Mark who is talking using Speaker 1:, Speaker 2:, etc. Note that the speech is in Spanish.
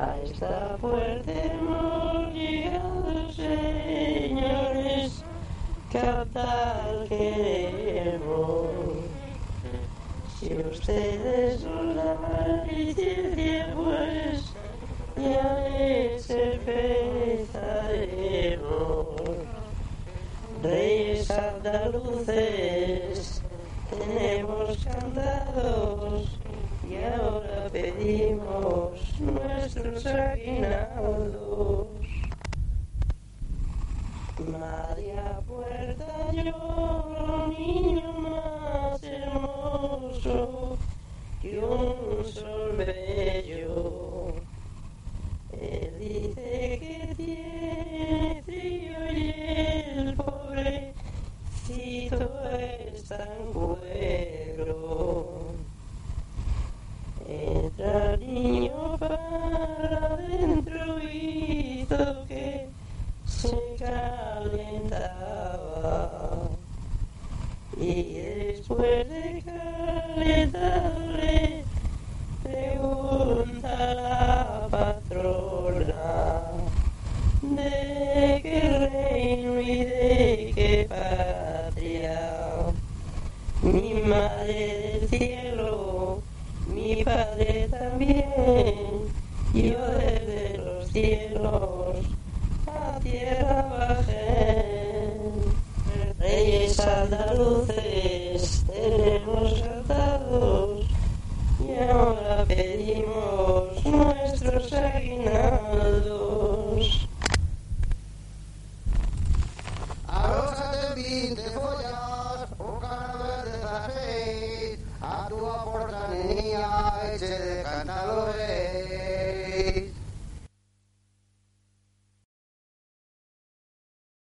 Speaker 1: A esta puerta hemos llegado, señores, cantar queremos. Si ustedes nos dan licencia, pues ya les empezaremos. Reyes andaluces, tenemos cantados y ahora pedimos nuestros aguinaldos. María Puerta llora, niño más hermoso que un sol bello. Él dice que tiene frío y el pobrecito está en cuero. Entra el niño para adentro y hizo que se calentaba. Y después de calentarle, pregunta la patrona de qué reino y de qué patria. Mi madre del cielo, mi padre también, yo reyes andaluces tenemos cantados y ahora pedimos nuestros aguinaldos.
Speaker 2: A rosa de follas o cadáver de la red, a tu aporta niña, eche de cantadores.